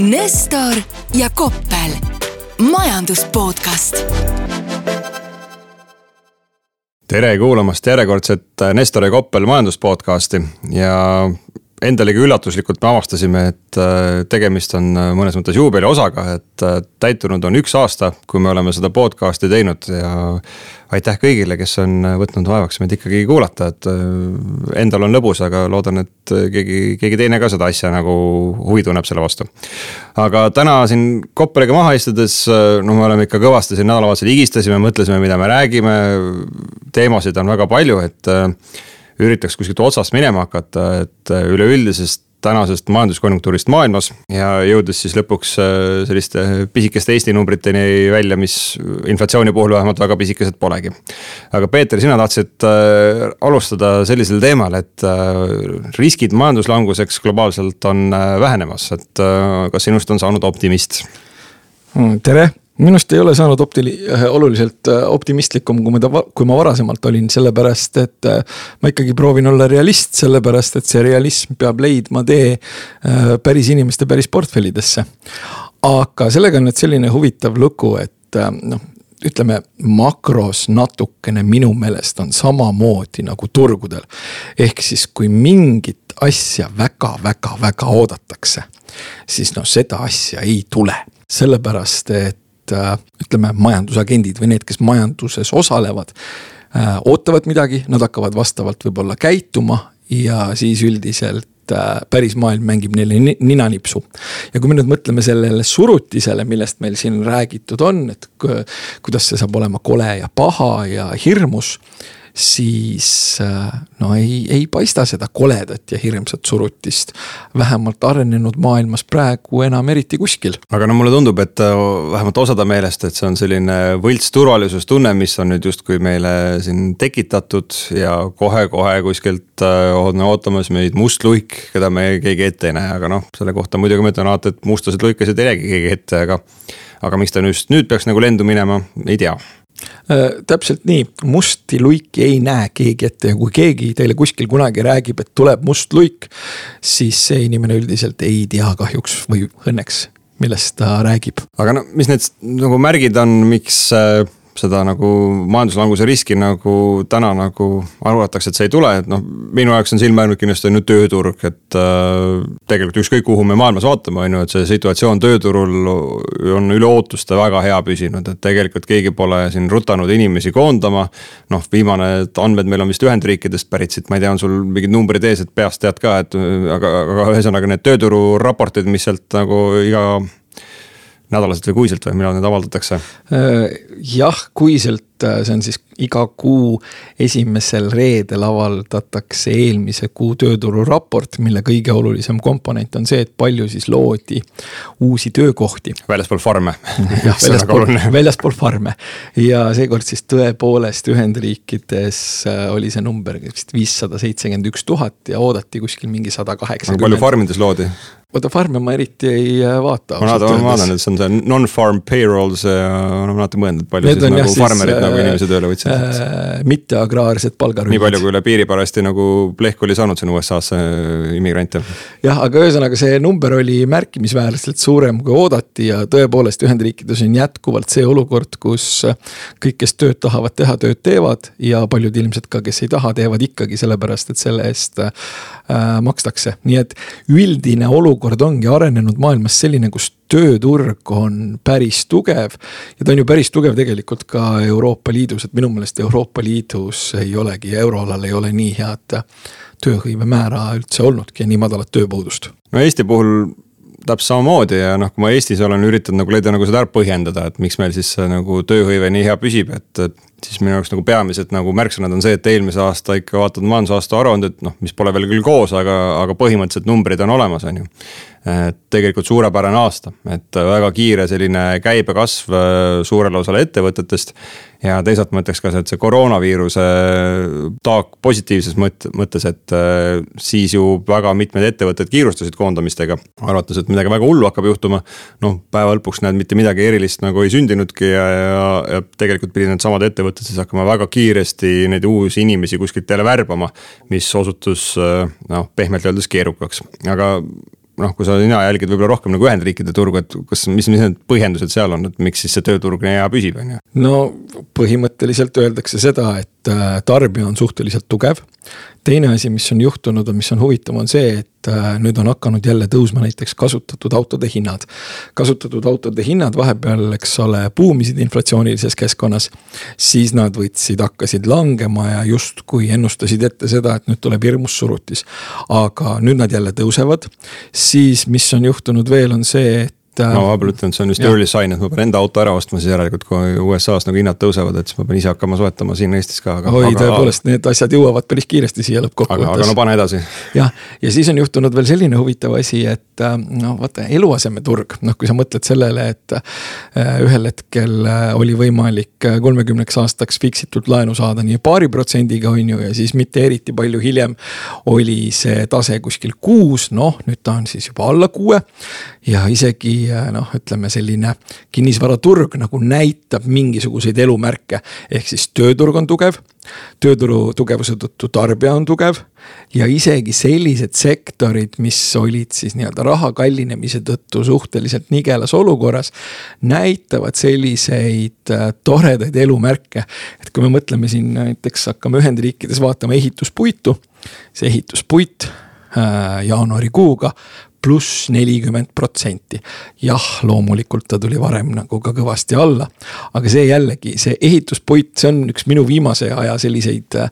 Nestor ja Koppel, majandus podcast. tere kuulamast järjekordset Nestor ja Koppel majandus podcast'i ja endalegi üllatuslikult me avastasime, et äh, tegemist on äh, mõnes mõttes juubeliosaga, et äh, täitunud on üks aasta, kui me oleme seda podcast'i teinud ja. aitäh kõigile, kes on võtnud vaevaks meid ikkagi kuulata, et endal on lõbus, aga loodan, et keegi, keegi teine ka seda asja nagu huvi tunneb selle vastu. aga täna siin Koppeliga maha istudes, noh, me oleme ikka kõvasti siin nädalavahetusel higistasime, mõtlesime, mida me räägime. teemasid on väga palju, et üritaks kuskilt otsast minema hakata, et äh, üleüldisest tänasest majanduskonjunktuurist maailmas ja jõudes siis lõpuks äh, selliste pisikeste Eesti numbriteni välja, mis inflatsiooni puhul vähemalt väga pisikesed polegi. aga Peeter, sina tahtsid äh, alustada sellisel teemal, et riskid majanduslanguseks globaalselt on vähenemas, et kas sinust on saanud optimist? tere, minust ei ole saanud optili-, äh, oluliselt äh, optimistlikum, kui ma ta, kui ma varasemalt olin, sellepärast et äh, ma ikkagi proovin olla realist, sellepärast et see realism peab leidma tee päris inimeste päris portfellidesse. aga sellega on nüüd selline huvitav lugu, et noh, ütleme makros natukene minu meelest on samamoodi nagu turgudel. ehk siis, kui mingit asja väga-väga-väga oodatakse, siis noh, seda asja ei tule sellepärast et Äh, ütleme, majandusagendid või need, kes majanduses osalevad. Äh, ootavad midagi, nad hakkavad vastavalt võib-olla käituma ja siis üldiselt äh, päris maailm mängib neile ninanipsu. ja kui me nüüd mõtleme sellele surutisele, millest meil siin räägitud on, et kuidas see saab olema kole ja paha ja hirmus siis äh, no ei, ei paista seda koledat ja hirmsat surutist. vähemalt arenenud maailmas praegu enam eriti kuskil. aga no mulle tundub, et äh, vähemalt osade meelest, et see on selline võlts turvalisustunne, mis on nüüd justkui meile siin tekitatud ja kohe-kohe kuskilt äh, on ootamas meid must luik, keda me keegi ette ei näe, aga noh, selle kohta muidugi ma ütlen alati, et mustasid luikasid ei näegi keegi ette, aga. aga miks ta just nüüd peaks nagu lendu minema, ei tea täpselt nii, musti luiki ei näe keegi ette ja kui keegi teile kuskil kunagi räägib, et tuleb must luik. siis see inimene üldiselt ei tea kahjuks või õnneks, millest ta räägib. aga no mis need nagu märgid on, miks äh, seda nagu majanduslanguse riski nagu täna nagu arvatakse, et see ei tule, et noh, minu jaoks on silma jäänud kindlasti on ju tööturg, et äh,. tegelikult ükskõik, kuhu me maailmas vaatame, on ju, et see situatsioon tööturul on üle ootuste väga hea püsinud, et tegelikult keegi pole siin rutanud inimesi koondama. noh, viimane andmed meil on vist Ühendriikidest pärit siit, ma ei tea, on sul mingid numbrid ees, et peast tead ka, et aga, aga ühesõnaga need töötururaportid, mis sealt nagu iga nädalaselt või kuiselt või millal need avaldatakse? Äh, jah, kuiselt, see on siis iga kuu esimesel reedel avaldatakse eelmise kuu töötururaport, mille kõige olulisem komponent on see, et palju siis loodi uusi töökohti. väljaspool farme jah, väljaspool, väljaspool farme ja seekord siis tõepoolest Ühendriikides äh, oli see number vist viissada seitsekümmend üks tuhat ja oodati kuskil mingi sada kaheksakümmend. palju farmides loodi? vaata farme ma eriti ei äh, vaata. ma vaatan, et see on see non-farm no ma olen alati mõelnud, palju Need siis nagu farmerid äh, nagu inimesi tööle võtsid äh,. mitteagraarsed palgarühmad. nii palju, kui üle piiri parajasti nagu plehku oli saanud siin USA-sse äh, immigrante. jah, aga ühesõnaga see number oli märkimisväärselt suurem kui oodati ja tõepoolest Ühendriikides on jätkuvalt see olukord, kus kõik, kes tööd tahavad teha, tööd teevad ja paljud ilmselt ka, kes ei taha, teevad ikkagi sellepärast, et selle eest äh, makstakse, nii et üldine olukord ongi arenenud maailmas selline, kus tööturg on päris tugev. ja ta on ju päris tugev tegelikult ka Euroopa Liidus, et minu meelest Euroopa Liidus ei olegi, euroalal ei ole nii head tööhõive määra üldse olnudki ja nii madalat tööpuudust. no Eesti puhul täpselt samamoodi ja noh, kui ma Eestis olen üritanud nagu leida nagu seda ära põhjendada, et miks meil siis nagu tööhõive nii hea püsib, et, et siis minu jaoks nagu peamised nagu märksõnad on see, et eelmise aasta ikka vaatad majandusaasta aruanded, noh, mis pole veel küll koos, aga, aga põhimõtteliselt numbrid on olemas, on ju. tegelikult suurepärane aasta, et väga kiire selline käibekasv äh, suurele osale ettevõtetest. ja teisalt ma ütleks ka, et see koroonaviiruse taak positiivses mõt-, mõttes, et äh, siis ju väga mitmed ettevõtted kiirustasid koondamistega. arvates, et midagi väga hullu hakkab juhtuma. noh, päeva lõpuks näed, mitte midagi erilist nagu ei sündinudki ja, ja, ja tegelikult pidid needsamad ettevõtted ettevõtted siis hakkama väga kiiresti neid uusi inimesi kuskilt jälle värbama. mis osutus noh, pehmelt öeldes keerukaks, aga noh, kui sa sina jälgid võib-olla rohkem nagu Ühendriikide turgu, et kas, mis, mis need põhjendused seal on, et miks siis see tööturg nii hea püsib, on ju? no põhimõtteliselt öeldakse seda, et äh, tarbija on suhteliselt tugev. Teine asi, mis on juhtunud ja mis on huvitav, on see, et äh, nüüd on hakanud jälle tõusma näiteks kasutatud autode hinnad. kasutatud autode hinnad vahepeal, eks ole, buumisid inflatsioonilises keskkonnas. siis nad võtsid, hakkasid langema ja justkui ennustasid ette seda, et nüüd tuleb hirmus surutis. aga nüüd nad jälle tõusevad, siis mis on juhtunud veel, on see, et et. ma vahepeal ütlen, et see on just early sign, et ma pean enda auto ära ostma, siis järelikult kui USA-s nagu hinnad tõusevad, et siis ma pean ise hakkama soetama siin Eestis ka. oi, tõepoolest, need asjad jõuavad päris kiiresti siia lõppkokkuvõttes. aga, no pane edasi. jah, ja siis on juhtunud veel selline huvitav asi, et äh, no vaata, eluasemeturg, noh, kui sa mõtled sellele, et äh, ühel hetkel äh, oli võimalik kolmekümneks aastaks fiksitult laenu saada nii paari protsendiga, on ju, ja siis mitte eriti palju hiljem oli see tase kuskil kuus, noh, nüüd ta on siis juba alla kuue ja isegi noh, ütleme selline kinnisvaraturg nagu näitab mingisuguseid elumärke. ehk siis tööturg on tugev, tööturu tugevuse tõttu tarbija on tugev ja isegi sellised sektorid, mis olid siis nii-öelda raha kallinemise tõttu suhteliselt nigelas olukorras. näitavad selliseid äh, toredaid elumärke, et kui me mõtleme siin näiteks hakkame Ühendriikides vaatama ehituspuitu, see ehituspuit äh, jaanuarikuuga pluss nelikümmend protsenti. jah, loomulikult ta tuli varem nagu ka kõvasti alla, aga see jällegi, see ehituspuit, see on üks minu viimase aja selliseid äh,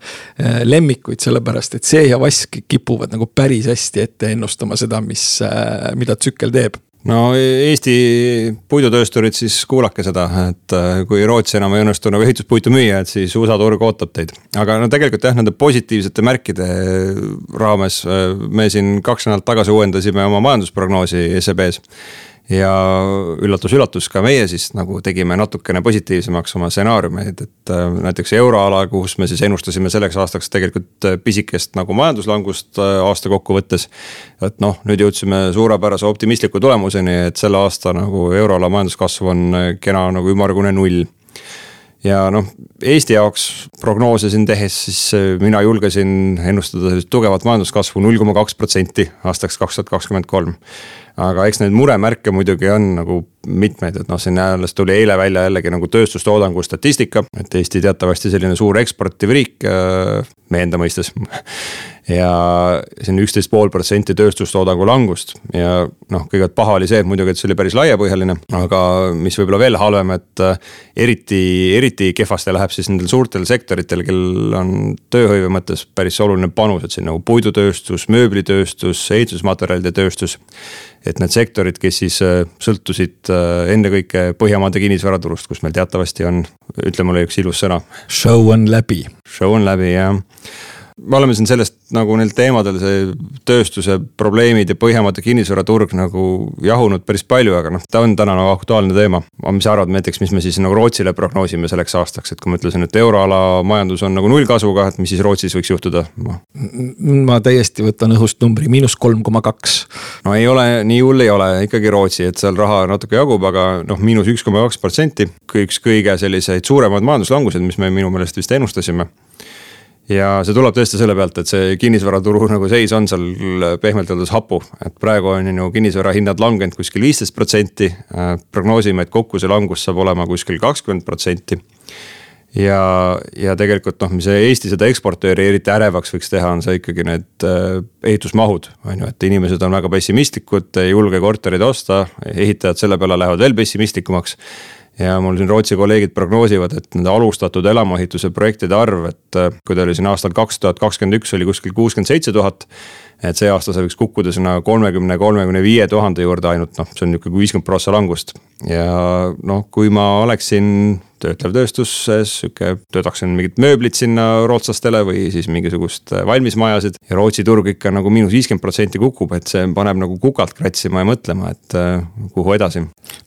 lemmikuid, sellepärast et see ja vask kipuvad nagu päris hästi ette ennustama seda, mis äh,, mida tsükkel teeb no Eesti puidutöösturid siis kuulake seda, et äh, kui Rootsi enam ei õnnestu nagu ehituspuitu müüa, et siis USA turg ootab teid. aga no tegelikult jah, nende positiivsete märkide raames äh, me siin kaks nädalat tagasi uuendasime oma majandusprognoosi SEB-s ja üllatus-üllatus, ka meie siis nagu tegime natukene positiivsemaks oma stsenaariumeid, et äh, näiteks euroala, kus me siis ennustasime selleks aastaks tegelikult äh, pisikest nagu majanduslangust äh, aasta kokkuvõttes. et noh, nüüd jõudsime suurepärase optimistliku tulemuseni, et selle aasta nagu euroala majanduskasv on kena nagu ümmargune null ja noh, Eesti jaoks prognoose siin tehes, siis mina julgesin ennustada tugevat majanduskasvu null koma kaks protsenti aastaks kaks tuhat kakskümmend kolm aga eks neid muremärke muidugi on nagu mitmeid, et noh, siin alles tuli eile välja jällegi nagu tööstustoodangu statistika, et Eesti teatavasti selline suur eksportiv riik äh, meie enda mõistes. Ja on üksteist pool protsenti tööstustoodangu langust ja noh, kõigepealt paha oli see, et muidugi, et see oli päris laiapõhjaline, aga mis võib-olla veel halvem, et äh, eriti, eriti kehvasti läheb siis nendel suurtel sektoritel, kellel on tööhõive mõttes päris oluline panus, et siin nagu puidutööstus, mööblitööstus, ehitusmaterjalide tööstus et need sektorid, kes siis äh, sõltusid äh, ennekõike Põhjamaade kinnisvaraturust, kus meil teatavasti on, ütle mulle üks ilus sõna. Show on läbi. Show on läbi jah me oleme siin sellest nagu neil teemadel, see tööstuse probleemid ja Põhjamaade kinnisvaraturg nagu jahunud päris palju, aga noh, ta on täna nagu aktuaalne teema. aga mis sa arvad näiteks, mis me siis nagu Rootsile prognoosime selleks aastaks, et kui ma ütlesin, et euroala majandus on nagu nullkasvuga, et mis siis Rootsis võiks juhtuda? ma täiesti võtan õhust numbri, miinus kolm koma kaks. no ei ole, nii hull ei ole ikkagi Rootsi, et seal raha natuke jagub, aga noh, miinus üks koma kaks protsenti. üks kõige selliseid suuremaid majanduslangused, mis me minu meelest vist ennustasime ja see tuleb tõesti selle pealt, et see kinnisvaraturu nagu seis on seal pehmelt öeldes hapu, et praegu on ju kinnisvara hinnad langenud kuskil viisteist protsenti. prognoosime, et kokku see langus saab olema kuskil kakskümmend protsenti. ja, ja tegelikult noh, mis Eesti seda eksportööri eriti ärevaks võiks teha, on see ikkagi need äh, ehitusmahud, on ju, et inimesed on väga pessimistlikud, ei julge korterid osta, ehitajad selle peale lähevad veel pessimistlikumaks ja mul siin Rootsi kolleegid prognoosivad, et nende alustatud elamuehituse projektide arv, et äh, kui ta oli siin aastal kaks tuhat kakskümmend üks oli kuskil kuuskümmend seitse tuhat. Et see aasta see võiks kukkuda sinna kolmekümne, kolmekümne viie tuhande juurde ainult noh, see on nihuke viiskümmend prossa langust. ja noh, kui ma oleksin töötlev tööstuses, sihuke, töötaksin mingit mööblit sinna rootslastele või siis mingisugust äh, valmismajasid. ja Rootsi turg ikka nagu miinus viiskümmend protsenti kukub, et see paneb nagu kukalt kratsima ja mõtlema, et äh, kuhu edasi.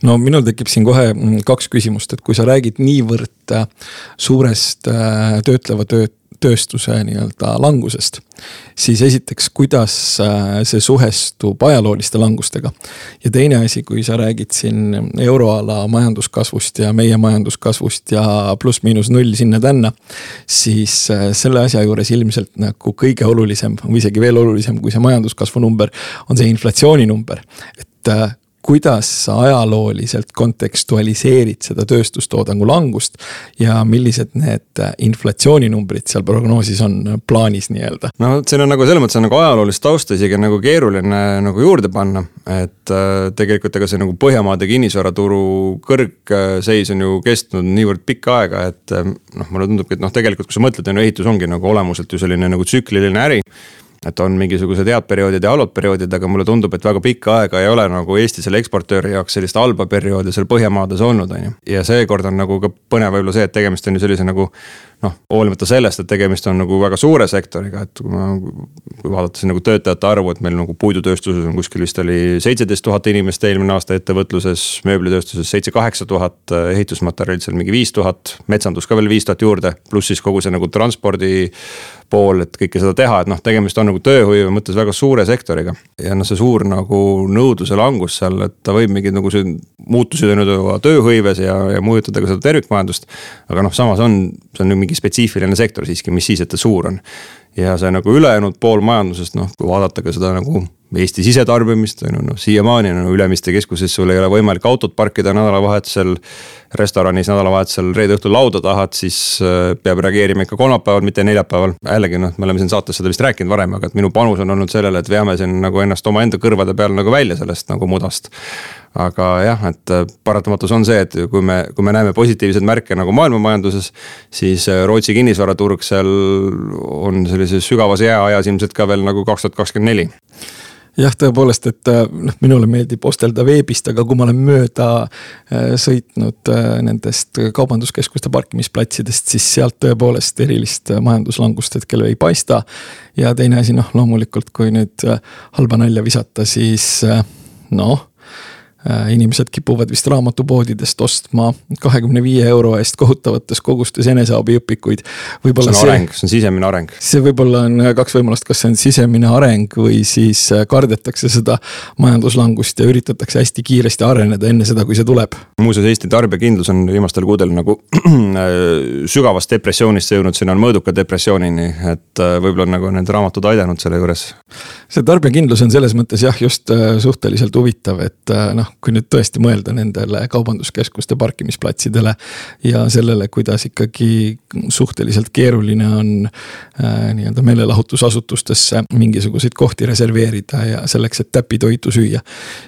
no minul tekib siin kohe mm, kaks küsimust, et kui sa räägid niivõrd äh, suurest töötleva töö tööstuse nii-öelda langusest. siis esiteks, kuidas äh, see suhestub ajalooliste langustega. ja teine asi, kui sa räägid siin euroala majanduskasvust ja meie majanduskasvust ja pluss-miinus null sinna-tänna. siis äh, selle asja juures ilmselt nagu kõige olulisem või isegi veel olulisem kui see majanduskasvu number on see inflatsiooninumber. et äh, kuidas sa ajalooliselt kontekstualiseerid seda tööstustoodangu langust ja millised need inflatsiooninumbrid seal prognoosis on plaanis nii-öelda? no siin on nagu selles mõttes on nagu ajaloolist tausta isegi nagu keeruline nagu juurde panna, et äh, tegelikult ega see nagu Põhjamaade kinnisvaraturu kõrgseis on ju kestnud niivõrd pikka aega, et äh, noh, mulle tundubki, et noh, tegelikult kui sa mõtled, on ju ehitus ongi nagu olemuselt ju selline nagu tsükliline äri et on mingisugused head perioodid ja halvad perioodid, aga mulle tundub, et väga pikka aega ei ole nagu Eesti selle eksportööri jaoks sellist halba perioodi seal Põhjamaades olnud, on ju. ja seekord on nagu ka põnev võib-olla see, et tegemist on ju sellise nagu noh, hoolimata sellest, et tegemist on nagu väga suure sektoriga, et kui ma, kui vaadata siin nagu töötajate arvu, et meil nagu puidutööstuses on kuskil vist oli seitseteist tuhat inimest eelmine aasta ettevõtluses, mööblitööstuses seitse-kaheksa tuhat, ehitusmaterjalid seal mingi viis tuhat, metsandus ka veel viis tuhat juurde, pluss siis kogu see nagu transpordi pool, et kõike seda teha, et noh, tegemist on nagu tööhõive mõttes väga suure sektoriga. ja noh, see suur nagu nõudluse langus seal, et ta võib mingeid nagu see muutusi tööhõives ja, ja mõjutada ka seda tervikmajandust. aga noh, samas on, see on ju mingi spetsiifiline sektor siiski, mis siis, et ta suur on. Ja see nagu ülejäänud pool majandusest, noh, kui vaadata ka seda nagu Eesti sisetarbimist on ju noh, siiamaani on no, Ülemiste keskuses sul ei ole võimalik autot parkida nädalavahetusel. restoranis nädalavahetusel reede õhtul lauda tahad, siis äh, peab reageerima ikka kolmapäeval, mitte neljapäeval. jällegi noh, me oleme siin saates seda vist rääkinud varem, aga et minu panus on olnud sellele, et veame siin nagu ennast omaenda kõrvade peal nagu välja sellest nagu mudast aga jah, et äh, paratamatus on see, et kui me, kui me näeme positiivseid märke nagu maailma majanduses, siis äh, Rootsi kinnisvaraturg seal on sellises sügavas jääajas ilmselt ka veel nagu kaks tuhat kakskümmend neli jah, tõepoolest, et äh, noh, minule meeldib ostelda veebist, aga kui ma olen mööda äh, sõitnud äh, nendest kaubanduskeskuste parkimisplatsidest, siis sealt tõepoolest erilist majanduslangust hetkel ei paista. ja teine asi, noh loomulikult, kui nüüd halba nalja visata, siis noh inimesed kipuvad vist raamatupoodidest ostma kahekümne viie euro eest kohutavates kogustes eneseabiõpikuid. see on see, areng, see on sisemine areng. see võib-olla on kaks võimalust, kas see on sisemine areng või siis äh, kardetakse seda majanduslangust ja üritatakse hästi kiiresti areneda enne seda, kui see tuleb. muuseas, Eesti tarbijakindlus on viimastel kuudel nagu sügavast depressioonist jõudnud sinna mõõduka depressioonini, et äh, võib-olla on nagu need raamatud aidanud selle juures. see tarbijakindlus on selles mõttes jah, just suhteliselt huvitav, et noh, kui nüüd tõesti mõelda nendele kaubanduskeskuste parkimisplatsidele. ja sellele, kuidas ikkagi suhteliselt keeruline on äh, nii-öelda meelelahutusasutustesse mingisuguseid kohti reserveerida ja selleks, et täpitoitu süüa.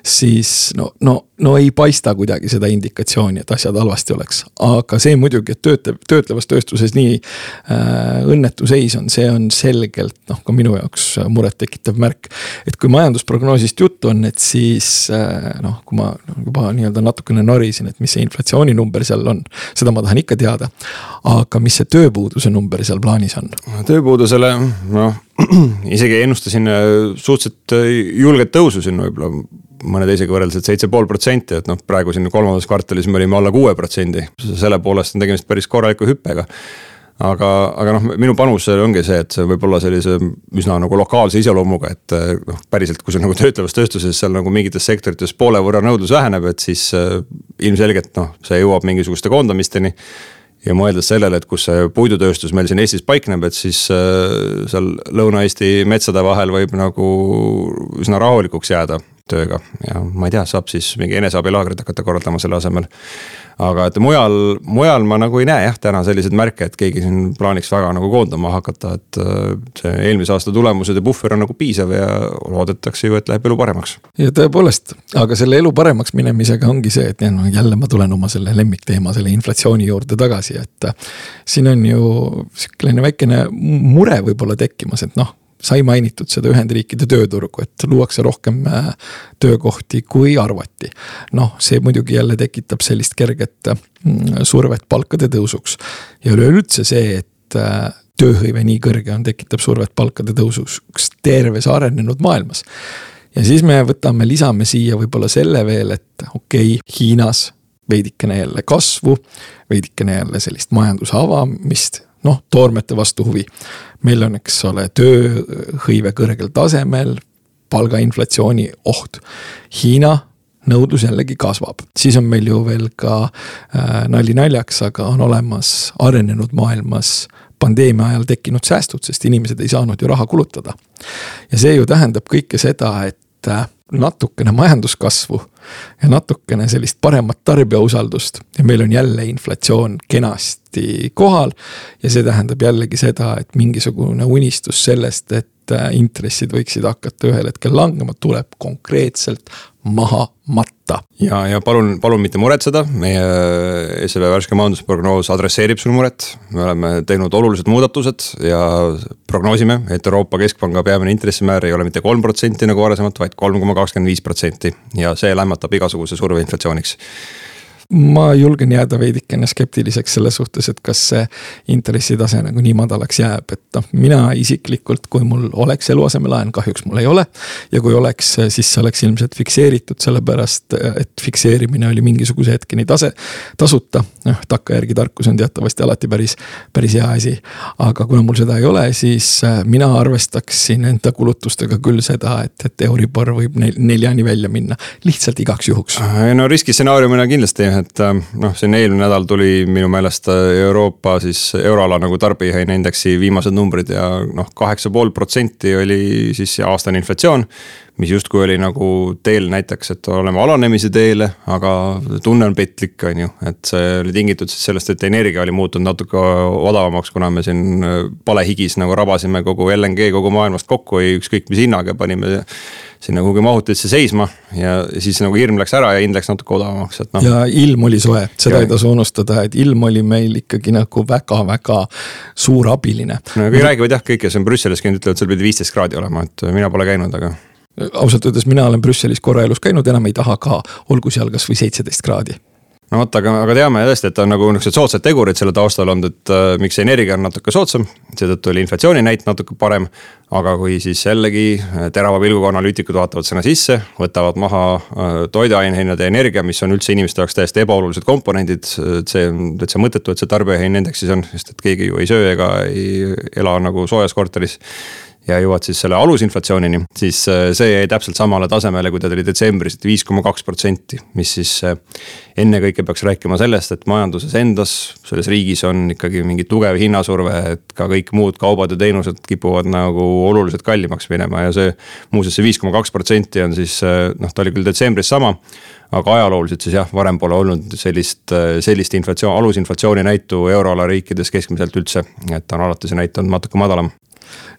siis no, no, no ei paista kuidagi seda indikatsiooni, et asjad halvasti oleks. aga see muidugi, et töötlev, töötlevas tööstuses nii äh, õnnetu seis on, see on selgelt noh, ka minu jaoks murettekitav märk. et kui majandusprognoosist juttu on, et siis äh, noh, kui ma juba nii-öelda natukene norisin, et mis see inflatsiooninumber seal on, seda ma tahan ikka teada. aga mis see tööpuuduse number seal plaanis on? tööpuudusele noh, isegi ennustasin äh, suhteliselt äh, julget tõusu siin võib-olla mõne teisega võrreldes, et seitse pool protsenti, et noh, praegu siin kolmandas kvartalis me olime alla kuue protsendi. selle poolest on tegemist päris korraliku hüppega aga, aga noh, minu panus ongi see, et see võib olla sellise üsna nagu lokaalse iseloomuga, et eh, noh, päriselt, kui sul nagu töötlevas tööstuses seal nagu mingites sektorites poole võrra nõudlus väheneb, et siis äh, ilmselgelt noh, see jõuab mingisuguste koondamisteni. ja mõeldes sellele, et kus see puidutööstus meil siin Eestis paikneb, et siis äh, seal Lõuna-Eesti metsade vahel võib nagu üsna rahulikuks jääda tööga ja ma ei tea, saab siis mingi eneseabilaagrit hakata korraldama selle asemel aga et mujal, mujal ma nagu ei näe jah, täna selliseid märke, et keegi siin plaaniks väga nagu koondama hakata, et äh, see eelmise aasta tulemused ja puhver on nagu piisav ja loodetakse ju, et läheb elu paremaks. ja tõepoolest, aga selle elu paremaks minemisega ongi see, et no jälle ma tulen oma selle lemmikteema, selle inflatsiooni juurde tagasi, et. Äh, siin on ju sihukene väikene mure võib-olla tekkimas, et noh sai mainitud seda Ühendriikide tööturgu, et luuakse rohkem äh, töökohti, kui arvati. noh, see muidugi jälle tekitab sellist kerget mm, survet palkade tõusuks. ja üleüldse see, et äh, tööhõive nii kõrge on, tekitab survet palkade tõusuks terves arenenud maailmas. ja siis me võtame, lisame siia võib-olla selle veel, et okei okay,, Hiinas veidikene jälle kasvu, veidikene jälle sellist majanduse avamist noh, toormete vastu huvi. meil on, eks ole, tööhõive kõrgel tasemel, palgainflatsiooni oht. Hiina nõudlus jällegi kasvab, siis on meil ju veel ka äh, nali naljaks, aga on olemas arenenud maailmas pandeemia ajal tekkinud säästud, sest inimesed ei saanud ju raha kulutada. ja see ju tähendab kõike seda, et äh, natukene majanduskasvu ja natukene sellist paremat tarbijausaldust ja meil on jälle inflatsioon kenasti kohal. ja see tähendab jällegi seda, et mingisugune unistus sellest, et äh, intressid võiksid hakata ühel hetkel langema, tuleb konkreetselt maha matta. ja, ja palun, palun mitte muretseda, meie SEB värske majandusprognoos adresseerib sul muret. me oleme teinud olulised muudatused ja prognoosime, et Euroopa Keskpanga peamine intressimäär ei ole mitte kolm protsenti nagu varasemalt, vaid kolm koma kakskümmend viis protsenti ja see lämmatab igasuguse surve inflatsiooniks ma julgen jääda veidikene skeptiliseks selle suhtes, et kas see intressitase nagu nii madalaks jääb, et noh, mina isiklikult, kui mul oleks eluasemelaen, kahjuks mul ei ole. ja kui oleks, siis see oleks ilmselt fikseeritud, sellepärast et fikseerimine oli mingisuguse hetkeni tase, tasuta. noh, takkajärgi tarkus on teatavasti alati päris, päris hea asi. aga kuna mul seda ei ole, siis äh, mina arvestaksin enda kulutustega küll seda, et, et Euribor võib neljani välja minna, lihtsalt igaks juhuks. no riskistsenaariumina kindlasti et äh, noh, siin eelmine nädal tuli minu meelest äh, Euroopa siis euroala nagu tarbijahinnaindeksi viimased numbrid ja noh, kaheksa pool protsenti oli siis aastane inflatsioon. Mis justkui oli nagu teel näiteks, et oleme alanemise teele, aga tunne on petlik, on ju, et see oli tingitud siis sellest, et energia oli muutunud natuke odavamaks, kuna me siin äh, palehigis nagu rabasime kogu LNG kogu maailmast kokku, ükskõik mis hinnaga panime sinna kuhugi mahutisse seisma ja siis nagu hirm läks ära ja hind läks natuke odavamaks, et noh. ja ilm oli soe, seda ja. ei tasu unustada, et ilm oli meil ikkagi nagu väga-väga suur abiline. no kõik räägivad jah, kõik, kes on Brüsselis käinud, ütlevad, seal pidi viisteist kraadi olema, et mina pole käinud, aga. Ausalt öeldes mina olen Brüsselis korra elus käinud, enam ei taha ka, olgu seal kasvõi seitseteist kraadi no vot, aga, aga teame tõesti, et on nagu niuksed soodsad tegurid selle taustal olnud, et äh, miks energia on natuke soodsam. seetõttu oli inflatsiooni näit natuke parem. aga kui siis jällegi äh, terava pilguga analüütikud vaatavad sinna sisse, võtavad maha äh, toiduainehinnad ja energia, mis on üldse inimeste jaoks täiesti ebaolulised komponendid. et see on täitsa mõttetu, et see tarbijahinnaindeksis on, sest et keegi ju ei söö ega ei ela nagu soojas korteris ja jõuad siis selle alusinflatsioonini, siis äh, see jäi täpselt samale tasemele, kui ta tuli detsembris, et viis koma kaks protsenti. mis siis äh, ennekõike peaks rääkima sellest, et majanduses endas, selles riigis on ikkagi mingi tugev hinnasurve, et ka kõik muud kaubad ja teenused kipuvad nagu oluliselt kallimaks minema ja see. muuseas, see viis koma kaks protsenti on siis äh, noh, ta oli küll detsembris sama aga ajalooliselt siis jah, varem pole olnud sellist, sellist inflatsioon, alusinflatsiooni näitu euroala riikides keskmiselt üldse. et on alati see näit olnud natuke madalam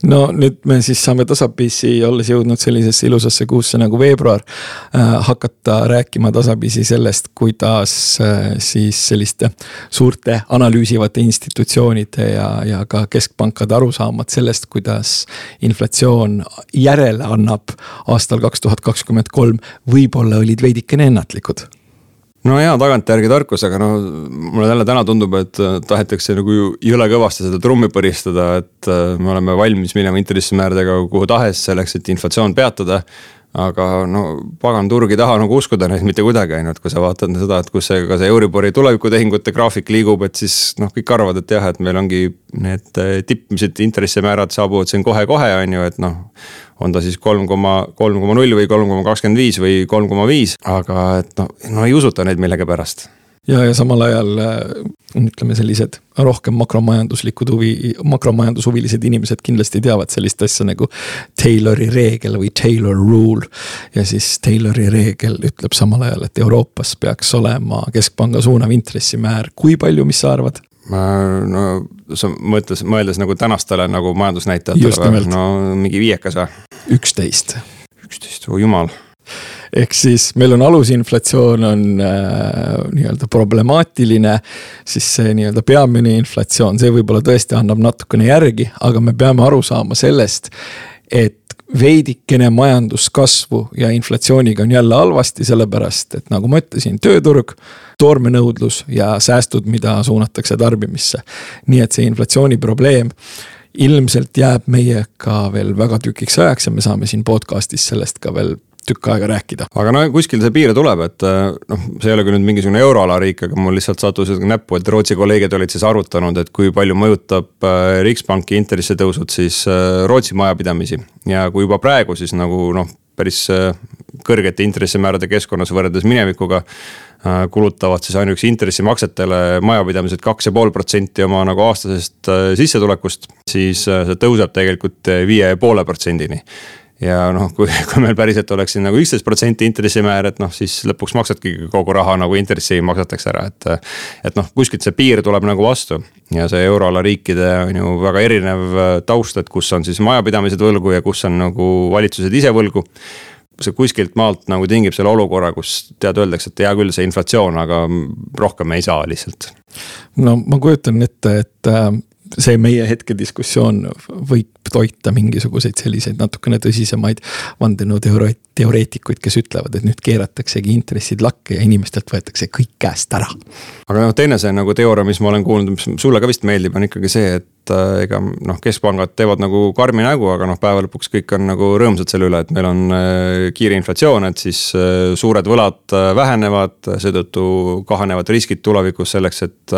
no nüüd me siis saame tasapisi, olles jõudnud sellisesse ilusasse kuusse nagu veebruar äh,. hakata rääkima tasapisi sellest, kuidas äh, siis selliste suurte analüüsivate institutsioonide ja, ja ka keskpankade arusaamad sellest, kuidas inflatsioon järele annab aastal kaks tuhat kakskümmend kolm, võib-olla olid veidikene ennatlikud no jaa, tagantjärgi tarkus, aga no mulle jälle täna tundub, et äh, tahetakse nagu jõle kõvasti seda trummi põristada, et äh, me oleme valmis minema intressimääradega kuhu tahes selleks, et inflatsioon peatada aga no pagan, turg ei taha nagu uskuda neid mitte kuidagi, on ju, et kui sa vaatad seda, et kus see, ka see Euribori tulevikutehingute graafik liigub, et siis noh, kõik arvavad, et jah, et meil ongi need äh, tippmised intressimäärad saabuvad siin kohe-kohe, on ju, et noh. on ta siis kolm koma, kolm koma null või kolm koma kakskümmend viis või kolm koma viis, aga et noh, no ei usuta neid millegipärast ja, ja samal ajal äh, ütleme, sellised rohkem makromajanduslikud huvi, makromajandushuvilised inimesed kindlasti teavad sellist asja nagu Taylori reegel või Taylor rule. ja siis Taylori reegel ütleb samal ajal, et Euroopas peaks olema keskpanga suunav intressimäär, kui palju, mis sa arvad? no sa mõtles, mõeldes nagu tänastele nagu majandusnäitajatele no mingi viiekas või? üksteist. üksteist, oh jumal ehk siis meil on alusinflatsioon on äh, nii-öelda problemaatiline. siis see nii-öelda peamine inflatsioon, see võib-olla tõesti annab natukene järgi, aga me peame aru saama sellest, et veidikene majanduskasvu ja inflatsiooniga on jälle halvasti, sellepärast et nagu ma ütlesin, tööturg, toormenõudlus ja säästud, mida suunatakse tarbimisse. nii et see inflatsiooni probleem ilmselt jääb meiega veel väga tükiks ajaks ja me saame siin podcast'is sellest ka veel tükk aega rääkida. aga no kuskil see piir tuleb, et noh, see ei ole küll nüüd mingisugune euroala riik, aga mul lihtsalt sattus näppu, et Rootsi kolleegid olid siis arvutanud, et kui palju mõjutab Riksbanki intressitõusud siis Rootsi majapidamisi. ja kui juba praegu siis nagu noh, päris kõrgete intressimäärade keskkonnas võrreldes minevikuga Äh, kulutavad siis ainuüksi intressimaksetele majapidamised kaks ja pool protsenti oma nagu aastasest äh, sissetulekust, siis äh, see tõuseb tegelikult viie ja poole protsendini ja noh, kui, kui meil päriselt oleks siin nagu üksteist protsenti intressimäär, et noh, siis lõpuks maksadki kogu raha nagu intressi maksatakse ära, et. et noh, kuskilt see piir tuleb nagu vastu ja see euroala riikide on ju väga erinev taust, et kus on siis majapidamised võlgu ja kus on nagu valitsused ise võlgu see kuskilt maalt nagu tingib selle olukorra, kus tead, öeldakse, et hea küll, see inflatsioon, aga rohkem ei saa lihtsalt. no ma kujutan ette, et äh, see meie hetkediskussioon võib toita mingisuguseid selliseid natukene tõsisemaid vandenõuteoreetikuid, kes ütlevad, et nüüd keerataksegi intressid lakke ja inimestelt võetakse kõik käest ära. aga noh, teine see nagu teooria, mis ma olen kuulnud, mis sulle ka vist meeldib, on ikkagi see, et äh, ega noh, keskpangad teevad nagu karmi nägu, aga noh, päeva lõpuks kõik on nagu rõõmsad selle üle, et meil on äh, kiire inflatsioon, et siis äh, suured võlad vähenevad, seetõttu kahanevad riskid tulevikus selleks, et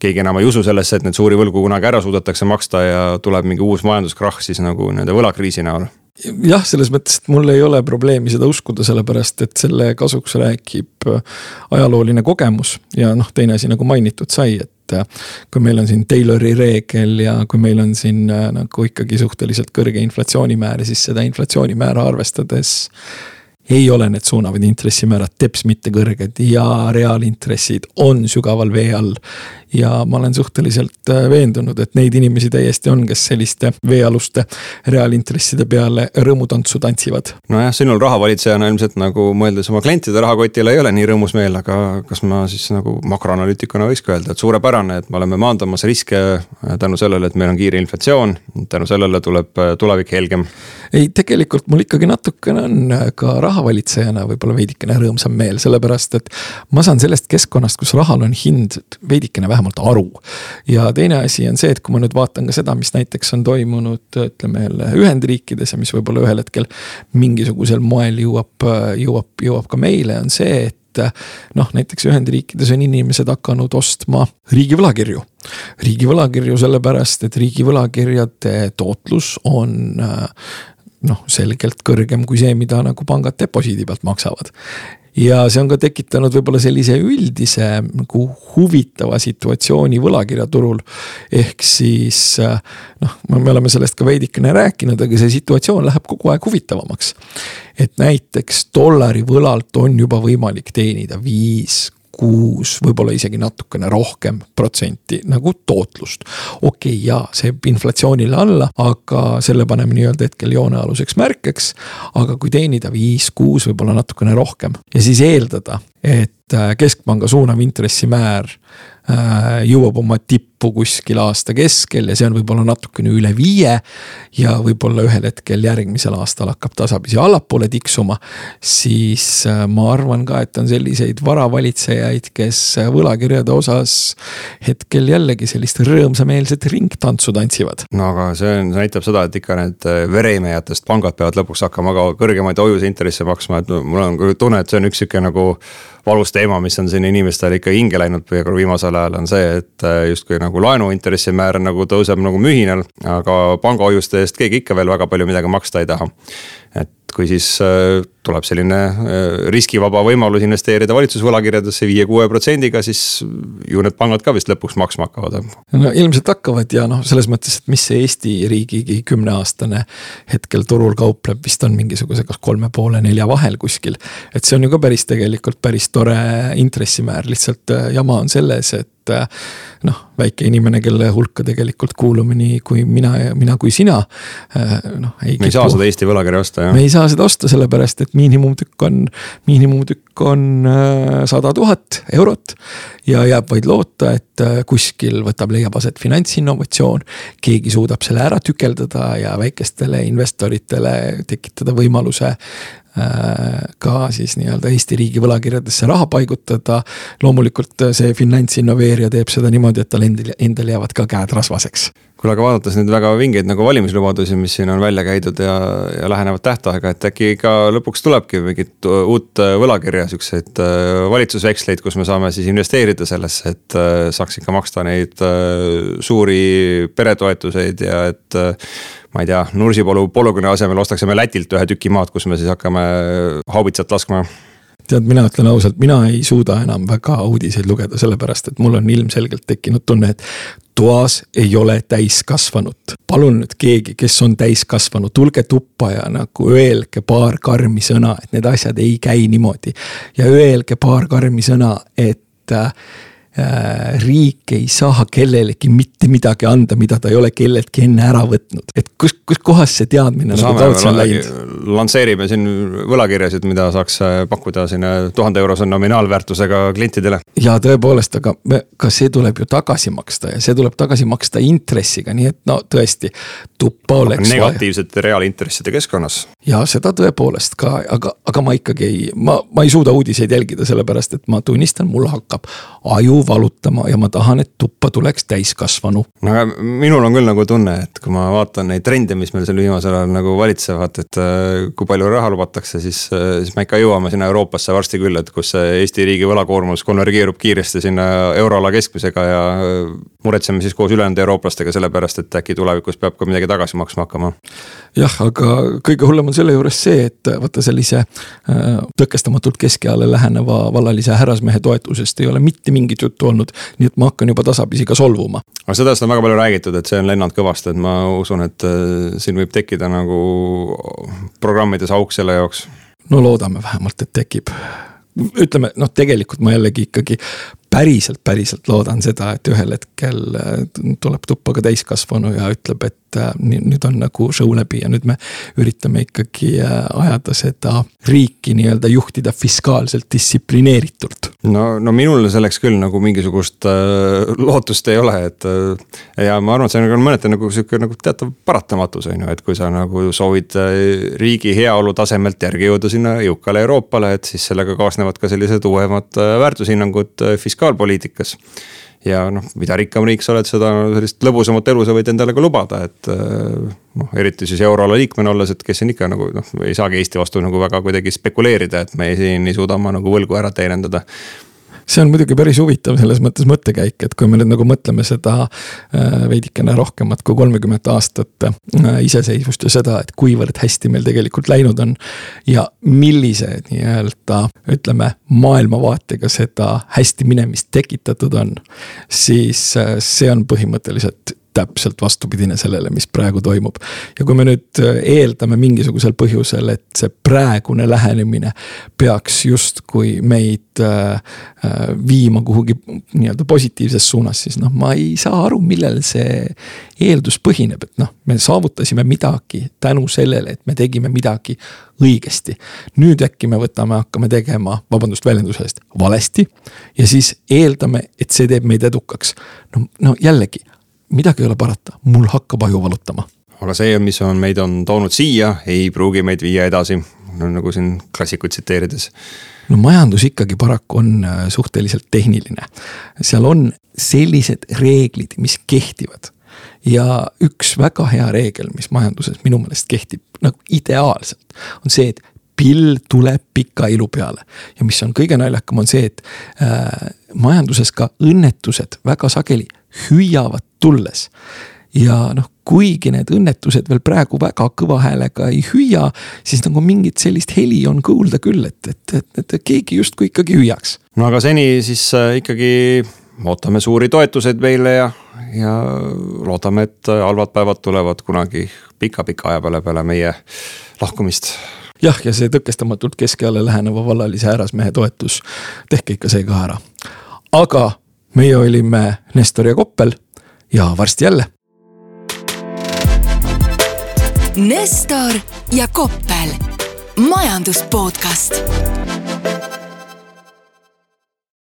keegi enam ei usu sellesse, et neid suuri võlgu kunagi ära suudetakse maksta ja tuleb mingi uus majanduskrahh siis nagu nende võlakriisi näol. Jah, selles mõttes, et mul ei ole probleemi seda uskuda, sellepärast et selle kasuks räägib ajalooline kogemus ja noh, teine asi nagu mainitud sai, et kui meil on siin Taylori reegel ja kui meil on siin nagu ikkagi suhteliselt kõrge inflatsioonimäär, siis seda inflatsioonimäära arvestades ei ole need suunavad intressimäärad teps mitte kõrged ja reaalintressid on sügaval vee all ja ma olen suhteliselt äh, veendunud, et neid inimesi täiesti on, kes selliste veealuste reaalintresside peale rõõmutantsu tantsivad. nojah, sinul rahavalitsejana ilmselt nagu mõeldes oma klientide rahakotile ei ole nii rõõmus meel, aga kas ma siis nagu makroanalüütikuna võikski öelda, et suurepärane, et me oleme maandamas riske äh, tänu sellele, et meil on kiire inflatsioon, tänu sellele tuleb äh, tulevik helgem. ei, tegelikult mul ikkagi natukene on ka rahavalitsejana võib-olla veidikene rõõmsam meel, sellepärast et ma saan sellest keskkonnast, kus rahal on hind veidikene vähem vähemalt aru. ja teine asi on see, et kui ma nüüd vaatan ka seda, mis näiteks on toimunud, ütleme jälle Ühendriikides ja mis võib-olla ühel hetkel mingisugusel moel jõuab, jõuab, jõuab ka meile, on see, et noh, näiteks Ühendriikides on inimesed hakanud ostma riigi võlakirju. riigi võlakirju sellepärast, et riigi võlakirjade tootlus on noh, selgelt kõrgem kui see, mida nagu pangad deposiidi pealt maksavad ja see on ka tekitanud võib-olla sellise üldise nagu huvitava situatsiooni võlakirjaturul. ehk siis noh, me oleme sellest ka veidikene rääkinud, aga see situatsioon läheb kogu aeg huvitavamaks. et näiteks dollari võlalt on juba võimalik teenida viis, kuus, võib-olla isegi natukene rohkem protsenti nagu tootlust. okei okay,, jaa, see jääb inflatsioonile alla, aga selle paneme nii-öelda hetkel joonealuseks märkeks. aga kui teenida viis, kuus, võib-olla natukene rohkem ja siis eeldada, et äh, keskpanga suunav intressimäär Äh, jõuab oma tippu kuskil aasta keskel ja see on võib-olla natukene üle viie. ja võib-olla ühel hetkel järgmisel aastal hakkab tasapisi allapoole tiksuma. siis äh, ma arvan ka, et on selliseid varavalitsejaid, kes võlakirjade osas hetkel jällegi sellist rõõmsameelset ringtantsu tantsivad. no aga see on, see näitab seda, et ikka need äh, vereimejatest pangad peavad lõpuks hakkama ka kõrgemaid hoiuseintresse maksma, et mul on tunne, et see on üks sihuke nagu valus teema, mis on siin inimestele ikka hinge läinud viimasel ajal, on see, et äh, justkui nagu laenuintressimäär nagu tõuseb nagu mühinal, aga pangahoiuste eest keegi ikka veel väga palju midagi maksta ei taha. et kui siis äh, tuleb selline äh, riskivaba võimalus investeerida valitsusvõlakirjadesse viie-kuue protsendiga, siis ju need pangad ka vist lõpuks maksma hakkavad. no ilmselt hakkavad ja noh, selles mõttes, et mis see Eesti riigigi kümneaastane hetkel turul kaupleb, vist on mingisuguse kas kolme poole, nelja vahel kuskil. et see on ju ka päris tegelikult päris tore intressimäär, lihtsalt äh, jama on selles, et noh, väike inimene, kelle hulka tegelikult kuulume nii kui mina ja mina kui sina. noh. me ei saa seda Eesti võlakirja osta jah. me ei saa seda osta, sellepärast et miinimumtükk on, miinimumtükk on äh, sada tuhat eurot. ja jääb vaid loota, et äh, kuskil võtab, leiab aset finantsinnovatsioon. keegi suudab selle ära tükeldada ja väikestele investoritele tekitada võimaluse Äh, ka siis nii-öelda Eesti riigi võlakirjadesse raha paigutada. loomulikult see finantsinnoveerija teeb seda niimoodi, et tal endal, endal jäävad ka käed rasvaseks. Kuule, aga vaadates neid väga vingeid nagu valimislubadusi, mis siin on välja käidud ja, ja lähenevat tähtaega, et äkki ka lõpuks tulebki mingit uut võlakirja, siukseid äh, valitsusveksleid, kus me saame siis investeerida sellesse, et äh, saaks ikka maksta neid äh, suuri peretoetuseid ja et ma ei tea, Nursipalu polügooni asemel ostaksime Lätilt ühe tüki maad, kus me siis hakkame haubitsat laskma tead, mina ütlen ausalt, mina ei suuda enam väga uudiseid lugeda, sellepärast et mul on ilmselgelt tekkinud tunne, et toas ei ole täiskasvanut. palun nüüd keegi, kes on täiskasvanu, tulge tuppa ja nagu öelge paar karmi sõna, et need asjad ei käi niimoodi. ja öelge paar karmi sõna, et äh, riik ei saa kellelegi mitte midagi anda, mida ta ei ole kelleltki enne ära võtnud, et kus, kus kohas see teadmine nagu taotsi on läinud? lansseerime siin võlakirjasid, mida saaks äh, pakkuda sinna tuhande eurose nominaalväärtusega klientidele. ja tõepoolest, aga me, ka see tuleb ju tagasi maksta ja see tuleb tagasi maksta intressiga, nii et no tõesti. tuppa oleks. negatiivsete reaalintresside keskkonnas. ja seda tõepoolest ka, aga, aga ma ikkagi ei, ma, ma ei suuda uudiseid jälgida, sellepärast et ma tunnistan, mul hakkab aju aju valutama ja ma tahan, et tuppa tuleks täiskasvanu. no aga minul on küll nagu tunne, et kui ma vaatan neid trende, mis meil seal viimasel ajal nagu valitsevad, et äh, kui palju raha lubatakse, siis, äh, siis me ikka jõuame sinna Euroopasse varsti küll, et kus Eesti riigi võlakoormus konvergeerub kiiresti sinna euroala keskmisega ja äh, muretseme siis koos ülejäänud eurooplastega selle pärast, et äkki tulevikus peab ka midagi tagasi maksma hakkama. jah, aga kõige hullem on selle juures see, et vaata sellise tõkestamatult keskeale läheneva vallalise härrasmehe toetusest ei ole mitte mingit juttu olnud. nii et ma hakkan juba tasapisi ka solvuma. aga sellest on väga palju räägitud, et see on lennanud kõvasti, et ma usun, et äh, siin võib tekkida nagu programmides auk selle jaoks. no loodame vähemalt, et tekib ütleme noh, tegelikult ma jällegi ikkagi päriselt, päriselt loodan seda, et ühel hetkel äh, tuleb tuppa ka täiskasvanu ja ütleb, et äh, nüüd on nagu show läbi ja nüüd me üritame ikkagi äh, ajada seda riiki nii-öelda juhtida fiskaalselt distsiplineeritult. no, no minul selleks küll nagu mingisugust äh, lootust ei ole, et äh, ja ma arvan, et see on mõneti nagu sihuke nagu teatav paratamatus on ju, et kui sa nagu soovid riigi heaolu tasemelt järgi jõuda sinna jõukale Euroopale, et siis sellega kaasnevad ka sellised uuemad väärtushinnangud fiskaalselt fiskaalpoliitikas. ja noh, mida rikkam riik sa oled, seda sellist lõbusamat elu sa võid endale ka lubada, et äh, noh, eriti siis euroala liikmena olles, et kes siin ikka nagu noh, ei saagi Eesti vastu nagu väga kuidagi spekuleerida, et me siin ei suuda oma nagu võlgu ära teenindada see on muidugi päris huvitav selles mõttes mõttekäik, et kui me nüüd nagu mõtleme seda äh, veidikene rohkemat kui kolmekümmet aastat äh, iseseisvust ja seda, et kuivõrd hästi meil tegelikult läinud on. ja millise nii-öelda ütleme maailmavaatega seda hästi minemist tekitatud on, siis äh, see on põhimõtteliselt täpselt vastupidine sellele, mis praegu toimub. ja kui me nüüd äh, eeldame mingisugusel põhjusel, et see praegune lähenemine peaks justkui meid äh, äh, viima kuhugi nii-öelda positiivses suunas, siis noh, ma ei saa aru, millel see eeldus põhineb, et noh, me saavutasime midagi tänu sellele, et me tegime midagi õigesti. nüüd äkki me võtame, hakkame tegema, vabandust väljenduse eest, valesti. ja siis eeldame, et see teeb meid edukaks. no, no jällegi midagi ei ole parata, mul hakkab aju valutama. aga see, mis on meid on toonud siia, ei pruugi meid viia edasi, no nagu siin klassikuid tsiteerides. no majandus ikkagi paraku on äh, suhteliselt tehniline. seal on sellised reeglid, mis kehtivad ja üks väga hea reegel, mis majanduses minu meelest kehtib nagu ideaalselt, on see, et pill tuleb pika ilu peale. ja mis on kõige naljakam, on see, et äh, majanduses ka õnnetused väga sageli hüüavad tulles. ja noh, kuigi need õnnetused veel praegu väga kõva häälega ei hüüa, siis nagu mingit sellist heli on kuulda küll, et, et, et, et keegi justkui ikkagi hüüaks. no aga seni siis äh, ikkagi ootame suuri toetuseid meile ja, ja loodame, et halvad päevad tulevad kunagi pika-pika aja peale peale meie lahkumist jah, ja see tõkestamatult keskeale läheneva vallalise härrasmehe toetus, tehke ikka see ka ära. aga meie olime Nestor ja Koppel ja varsti jälle. Nestor ja Koppel, majandus podcast